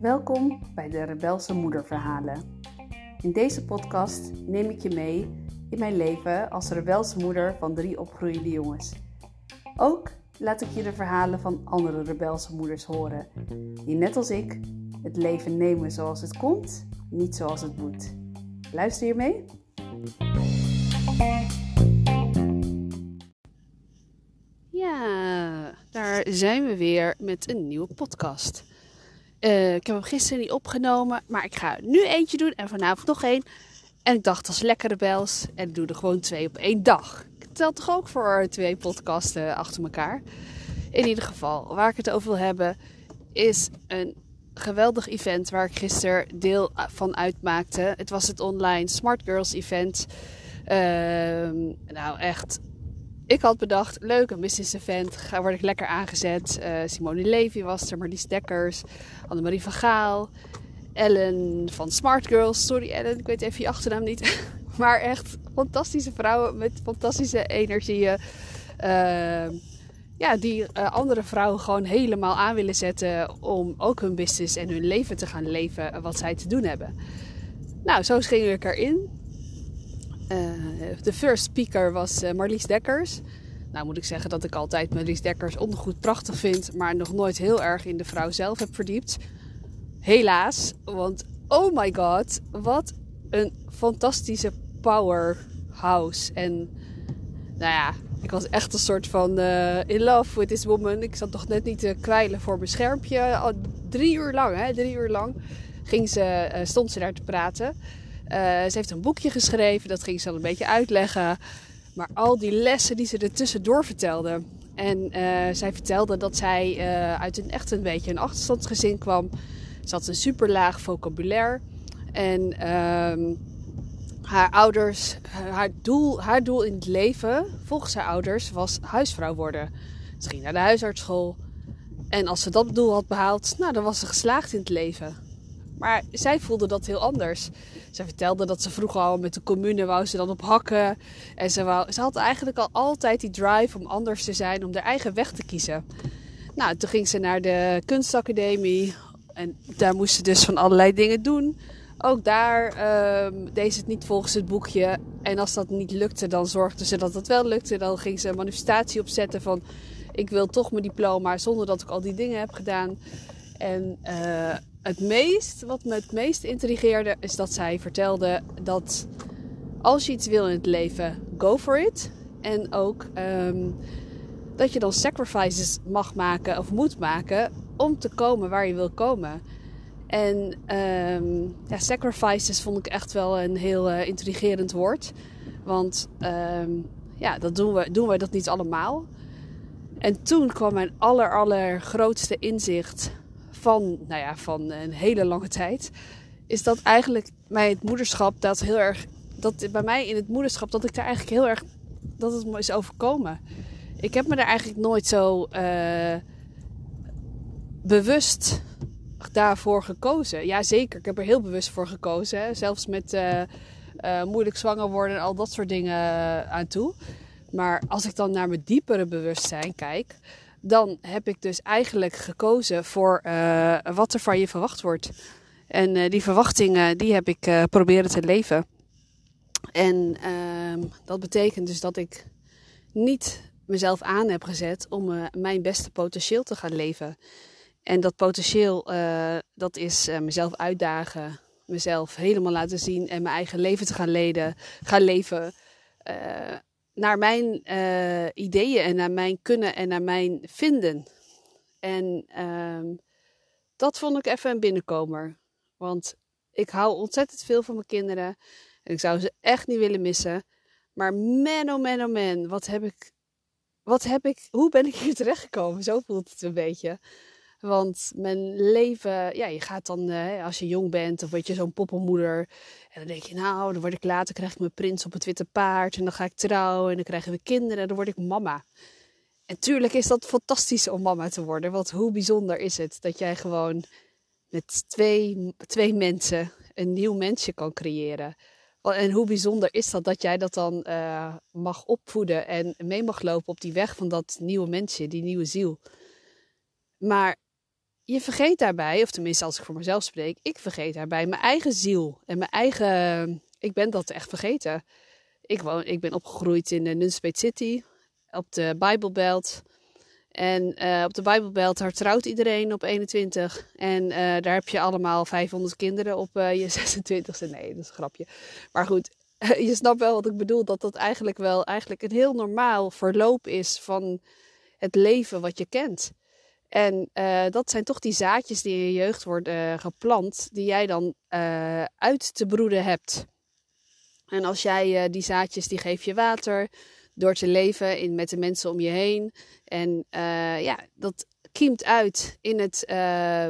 Welkom bij de Rebelse Moederverhalen. In deze podcast neem ik je mee in mijn leven als rebelse moeder van drie opgroeiende jongens. Ook laat ik je de verhalen van andere rebelse moeders horen, die net als ik het leven nemen zoals het komt, niet zoals het moet. Luister je mee? Zijn we weer met een nieuwe podcast. Uh, ik heb hem gisteren niet opgenomen, maar ik ga nu eentje doen en vanavond nog één. En ik dacht, is lekkere bels. En doe er gewoon twee op één dag. Ik tel toch ook voor twee podcasten achter elkaar. In ieder geval, waar ik het over wil hebben, is een geweldig event waar ik gisteren deel van uitmaakte. Het was het online Smart Girls event. Uh, nou, echt. Ik had bedacht, leuk, een business event. Ga, word ik lekker aangezet. Uh, Simone Levy was er, Marlies Dekkers, Annemarie van Gaal. Ellen van Smart Girls. Sorry Ellen, ik weet even je achternaam niet. maar echt fantastische vrouwen met fantastische energieën. Uh, ja, die uh, andere vrouwen gewoon helemaal aan willen zetten om ook hun business en hun leven te gaan leven wat zij te doen hebben. Nou, zo ging ik erin. Uh, de first speaker was uh, Marlies Dekkers. Nou moet ik zeggen dat ik altijd Marlies Dekkers ondergoed prachtig vind, maar nog nooit heel erg in de vrouw zelf heb verdiept. Helaas, want oh my god, wat een fantastische powerhouse. En nou ja, ik was echt een soort van uh, in love with this woman. Ik zat nog net niet te kwijlen voor mijn schermpje. Al drie uur lang, hè, drie uur lang ging ze, stond ze daar te praten. Uh, ze heeft een boekje geschreven, dat ging ze al een beetje uitleggen. Maar al die lessen die ze er tussendoor vertelde. En zij vertelde dat zij uit een echt een beetje een achterstandsgezin kwam. Ze had een super laag vocabulaire. En ehm, haar ouders, haar doel, haar doel in het leven, volgens haar ouders, was huisvrouw worden. Ze ging naar de huisartsschool. En als ze dat doel had behaald, nou, dan was ze geslaagd in het leven. Maar zij voelde dat heel anders. Ze vertelde dat ze vroeger al met de commune wou ze dan op hakken. En ze, wou, ze had eigenlijk al altijd die drive om anders te zijn, om haar eigen weg te kiezen. Nou, toen ging ze naar de kunstacademie. En daar moest ze dus van allerlei dingen doen. Ook daar um, deed ze het niet volgens het boekje. En als dat niet lukte, dan zorgde ze dat het wel lukte. Dan ging ze een manifestatie opzetten van... ik wil toch mijn diploma zonder dat ik al die dingen heb gedaan. En uh, het meest, wat me het meest intrigeerde... is dat zij vertelde dat als je iets wil in het leven, go for it. En ook um, dat je dan sacrifices mag maken of moet maken... om te komen waar je wil komen... En um, ja, sacrifices vond ik echt wel een heel uh, intrigerend woord. Want um, ja, dat doen we, doen we dat niet allemaal. En toen kwam mijn aller, allergrootste inzicht van, nou ja, van een hele lange tijd. Is dat eigenlijk bij het moederschap dat heel erg. Dat bij mij in het moederschap dat ik daar eigenlijk heel erg. Dat het me is overkomen. Ik heb me daar eigenlijk nooit zo uh, bewust daarvoor gekozen. Ja, zeker. Ik heb er heel bewust voor gekozen. Zelfs met uh, uh, moeilijk zwanger worden en al dat soort dingen aan toe. Maar als ik dan naar mijn diepere bewustzijn kijk, dan heb ik dus eigenlijk gekozen voor wat er van je verwacht wordt. En die verwachtingen, die heb ik proberen te leven. En ehm, dat betekent dus dat ik niet mezelf aan heb gezet om mijn beste potentieel te gaan leven. En dat potentieel, uh, dat is uh, mezelf uitdagen, mezelf helemaal laten zien en mijn eigen leven te gaan, leden, gaan leven. Naar mijn ideeën en naar mijn kunnen en naar mijn vinden. En ehm, dat vond ik even een binnenkomer. Want ik hou ontzettend veel van mijn kinderen. En ik zou ze echt niet willen missen. Maar man, oh man, oh man, wat heb ik. Wat heb ik. Hoe ben ik hier terechtgekomen? Zo voelt het een beetje. Want mijn leven, ja, je gaat dan, uh, als je jong bent, of word je zo'n poppenmoeder. En dan denk je, nou, dan word ik later, krijg ik mijn prins op het witte paard. En dan ga ik trouwen en dan krijgen we kinderen en dan word ik mama. En tuurlijk is dat fantastisch om mama te worden. Want hoe bijzonder is het dat jij gewoon met twee, twee mensen een nieuw mensje kan creëren. En hoe bijzonder is dat dat jij dat dan uh, mag opvoeden en mee mag lopen op die weg van dat nieuwe mensje, die nieuwe ziel. Maar je vergeet daarbij, of tenminste als ik voor mezelf spreek, ik vergeet daarbij mijn eigen ziel en mijn eigen. Ik ben dat echt vergeten. Ik, woon, ik ben opgegroeid in de Nunspeet City, op de Bijbelbelt. En uh, op de Bijbelbelt, daar trouwt iedereen op 21. En uh, daar heb je allemaal 500 kinderen op je 26e. Nee, dat is een grapje. Maar goed, je snapt wel wat ik bedoel. Dat dat eigenlijk wel eigenlijk een heel normaal verloop is van het leven wat je kent. En dat zijn toch die zaadjes die in je jeugd worden geplant, die jij dan uit te broeden hebt. En als jij die zaadjes, die geef je water, door te leven in, met de mensen om je heen. En ja, dat kiemt uit in het uh,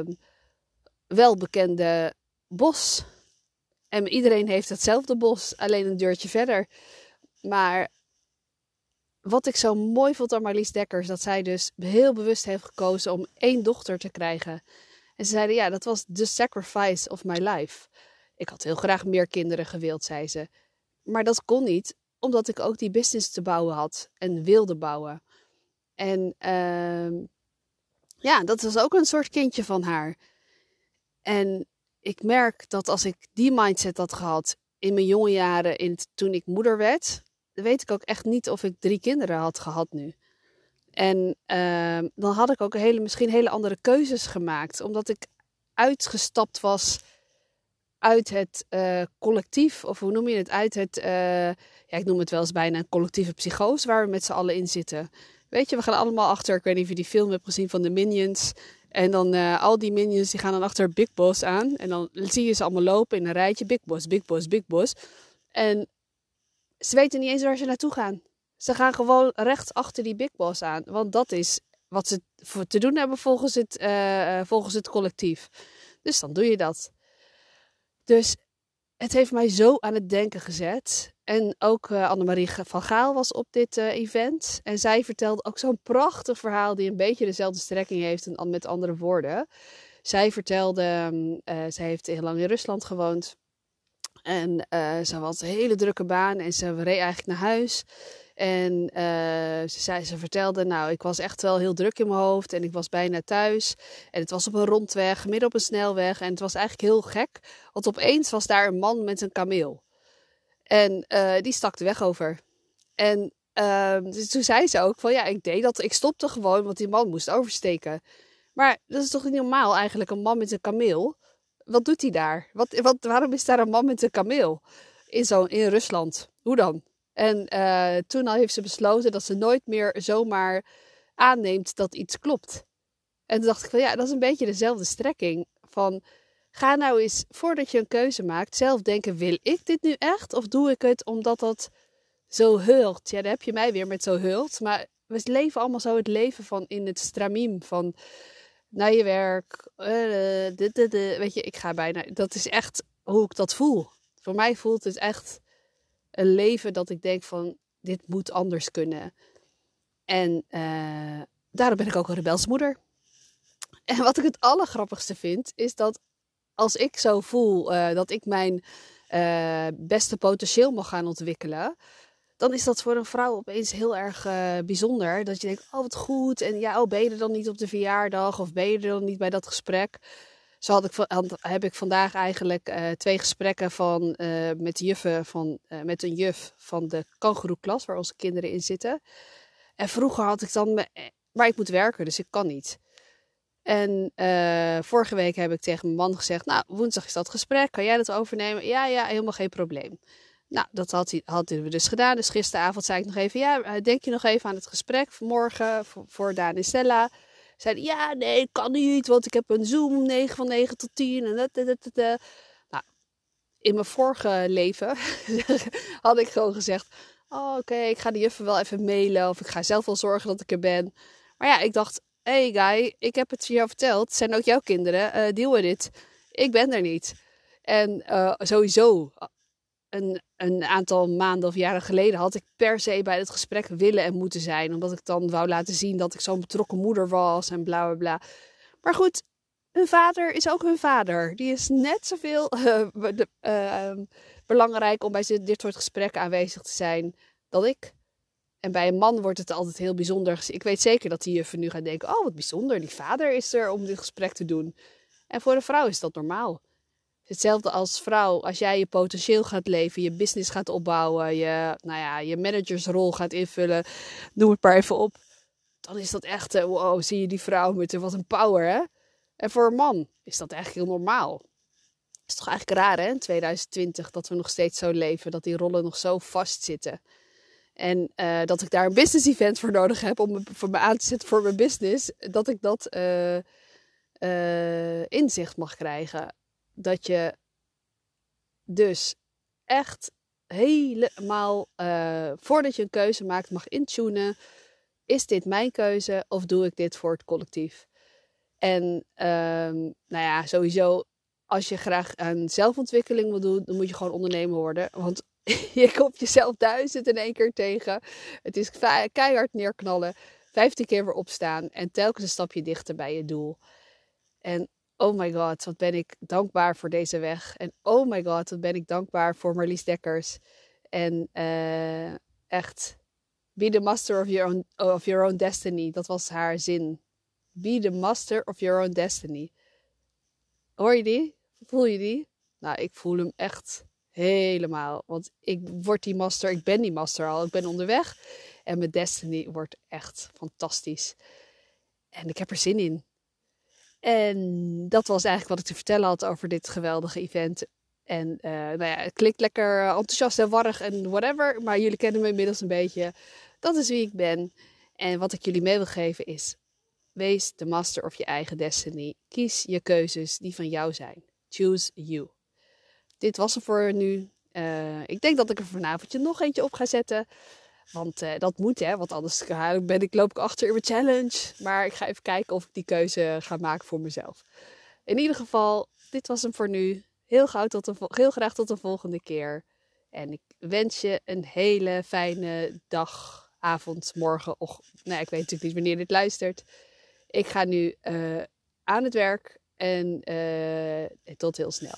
welbekende bos. En iedereen heeft hetzelfde bos, alleen een deurtje verder. Maar wat ik zo mooi vond aan Marlies Dekkers, dat zij dus heel bewust heeft gekozen om één dochter te krijgen. En ze zeiden, ja, dat was the sacrifice of my life. Ik had heel graag meer kinderen gewild, zei ze. Maar dat kon niet, omdat ik ook die business te bouwen had en wilde bouwen. En uh, ja, dat was ook een soort kindje van haar. En ik merk dat als ik die mindset had gehad in mijn jonge jaren, in toen ik moeder werd, weet ik ook echt niet of ik drie kinderen had gehad nu. En uh, dan had ik ook hele, misschien hele andere keuzes gemaakt, omdat ik uitgestapt was uit het uh, collectief, of hoe noem je het, uit het, uh, ja, ik noem het wel eens bijna een collectieve psychose waar we met z'n allen in zitten. Weet je, we gaan allemaal achter, ik weet niet of je die film hebt gezien van de Minions. En dan uh, al die minions die gaan dan achter Big Boss aan. En dan zie je ze allemaal lopen in een rijtje. Big Boss, Big Boss, Big Boss. En ze weten niet eens waar ze naartoe gaan. Ze gaan gewoon recht achter die Big Boss aan. Want dat is wat ze te doen hebben volgens het, uh, volgens het collectief. Dus dan doe je dat. Dus het heeft mij zo aan het denken gezet. En ook uh, Annemarie van Gaal was op dit event. En zij vertelde ook zo'n prachtig verhaal die een beetje dezelfde strekking heeft en met andere woorden. Zij vertelde, uh, zij heeft heel lang in Rusland gewoond. En ze had een hele drukke baan en ze reed eigenlijk naar huis. En uh, ze, zei, ze vertelde, nou, ik was echt wel heel druk in mijn hoofd en ik was bijna thuis. En het was op een rondweg, midden op een snelweg. En het was eigenlijk heel gek, want opeens was daar een man met een kameel. En uh, die stak de weg over. En uh, toen zei ze ook van, ja, ik deed dat, ik stopte gewoon, want die man moest oversteken. Maar dat is toch niet normaal eigenlijk, een man met een kameel? Wat doet hij daar? Wat, wat, waarom is daar een man met een kameel in, zo, in Rusland? Hoe dan? En uh, toen al heeft ze besloten dat ze nooit meer zomaar aanneemt dat iets klopt. En toen dacht ik van ja, dat is een beetje dezelfde strekking. Van ga nou eens voordat je een keuze maakt zelf denken: wil ik dit nu echt? Of doe ik het omdat dat zo hult? Ja, daar heb je mij weer met zo hult. Maar we leven allemaal zo het leven van in het stramiem van naar je werk. Dit, dit, dit. Weet je, ik ga bijna. Dat is echt hoe ik dat voel. Voor mij voelt het echt een leven dat ik denk van dit moet anders kunnen. En uh, daarom ben ik ook een rebelsmoeder. En wat ik het allergrappigste vind, is dat als ik zo voel uh, dat ik mijn uh, beste potentieel mag gaan ontwikkelen, dan is dat voor een vrouw opeens heel erg bijzonder. Dat je denkt, oh wat goed. En ja, oh, ben je er dan niet op de verjaardag? Of ben je er dan niet bij dat gesprek? Zo had ik, heb ik vandaag eigenlijk uh, twee gesprekken van, uh, met, juffen van, met een juf van de kangeroeklas, waar onze kinderen in zitten. En vroeger had ik dan, me, maar ik moet werken, dus ik kan niet. En vorige week heb ik tegen mijn man gezegd, nou, woensdag is dat gesprek, kan jij dat overnemen? Ja, ja, helemaal geen probleem. Nou, dat had hij, hadden we dus gedaan. Dus gisteravond zei ik nog even, ja, denk je nog even aan het gesprek vanmorgen voor, voor Daan en Stella? ja, nee, kan niet, want ik heb een Zoom 9 van 9 tot 10. En dat, dat. Nou, in mijn vorige leven had ik gewoon gezegd, oh, oké, ik ga de juffen wel even mailen of ik ga zelf wel zorgen dat ik er ben. Maar ja, ik dacht, hey guy, ik heb het jou verteld, het zijn ook jouw kinderen, uh, deal with it. Ik ben er niet. En uh, sowieso een, een aantal maanden of jaren geleden had ik per se bij het gesprek willen en moeten zijn. Omdat ik dan wou laten zien dat ik zo'n betrokken moeder was en bla bla bla. Maar goed, hun vader is ook hun vader. Die is net zoveel uh, uh, belangrijk om bij dit soort gesprekken aanwezig te zijn dan ik. En bij een man wordt het altijd heel bijzonder. Ik weet zeker dat die juffen nu gaan denken: oh, wat bijzonder, die vader is er om dit gesprek te doen. En voor een vrouw is dat normaal. Hetzelfde als vrouw, als jij je potentieel gaat leven, je business gaat opbouwen, je, nou ja, je managersrol gaat invullen, noem het maar even op. Dan is dat echt, eh, wow, zie je die vrouw met wat een power, hè? En voor een man is dat eigenlijk heel normaal. Is toch eigenlijk raar, hè, in 2020, dat we nog steeds zo leven, dat die rollen nog zo vastzitten. En uh, dat ik daar een business event voor nodig heb om me, voor me aan te zetten voor mijn business, dat ik dat inzicht mag krijgen dat je dus echt helemaal uh, voordat je een keuze maakt mag intunen. Is dit mijn keuze of doe ik dit voor het collectief? En um, nou ja, sowieso, als je graag aan zelfontwikkeling wil doen, dan moet je gewoon ondernemer worden. Want je komt jezelf duizend in één keer tegen. Het is keihard neerknallen, vijftien keer weer opstaan en telkens een stapje dichter bij je doel. En oh my god, wat ben ik dankbaar voor deze weg. En oh my god, wat ben ik dankbaar voor Marlies Dekkers. En uh, echt, be the master of your, own, of your own destiny. Dat was haar zin. Be the master of your own destiny. Hoor je die? Voel je die? Nou, ik voel hem echt helemaal. Want ik word die master, ik ben die master al. Ik ben onderweg. En mijn destiny wordt echt fantastisch. En ik heb er zin in. En dat was eigenlijk wat ik te vertellen had over dit geweldige event. En uh, nou ja, het klinkt lekker enthousiast en warrig en whatever. Maar jullie kennen me inmiddels een beetje. Dat is wie ik ben. En wat ik jullie mee wil geven is: wees de master of je eigen destiny. Kies je keuzes die van jou zijn. Choose you. Dit was er voor nu. Uh, ik denk dat ik er vanavondje nog eentje op ga zetten. Want uh, dat moet, hè. Want anders ben ik, loop ik achter in mijn challenge. Maar ik ga even kijken of ik die keuze ga maken voor mezelf. In ieder geval, dit was hem voor nu. Heel, gauw tot de, heel graag tot de volgende keer. En ik wens je een hele fijne dag, avond, morgen. Och, nou, ik weet natuurlijk niet wanneer dit luistert. Ik ga nu uh, aan het werk. En uh, tot heel snel.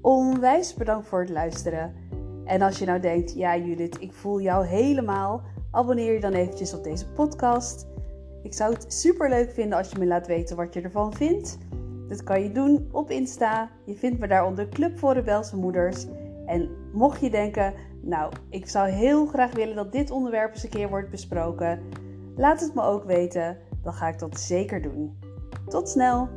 Onwijs bedankt voor het luisteren. En als je nou denkt, ja Judith, ik voel jou helemaal, abonneer je dan eventjes op deze podcast. Ik zou het super leuk vinden als je me laat weten wat je ervan vindt. Dat kan je doen op Insta. Je vindt me daar onder Club voor Rebelse Moeders. En mocht je denken, nou, ik zou heel graag willen dat dit onderwerp eens een keer wordt besproken, laat het me ook weten. Dan ga ik dat zeker doen. Tot snel!